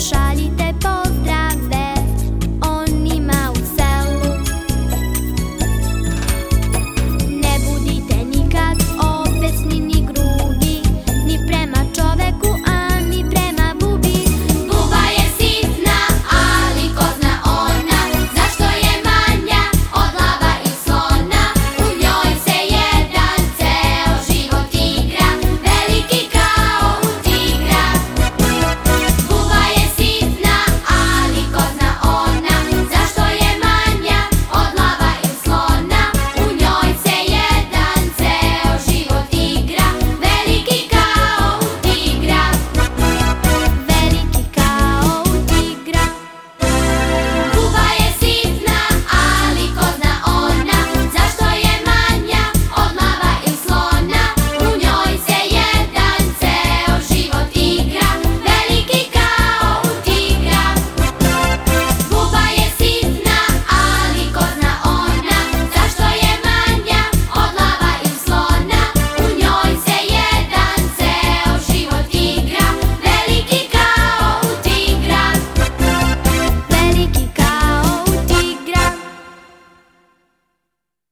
szali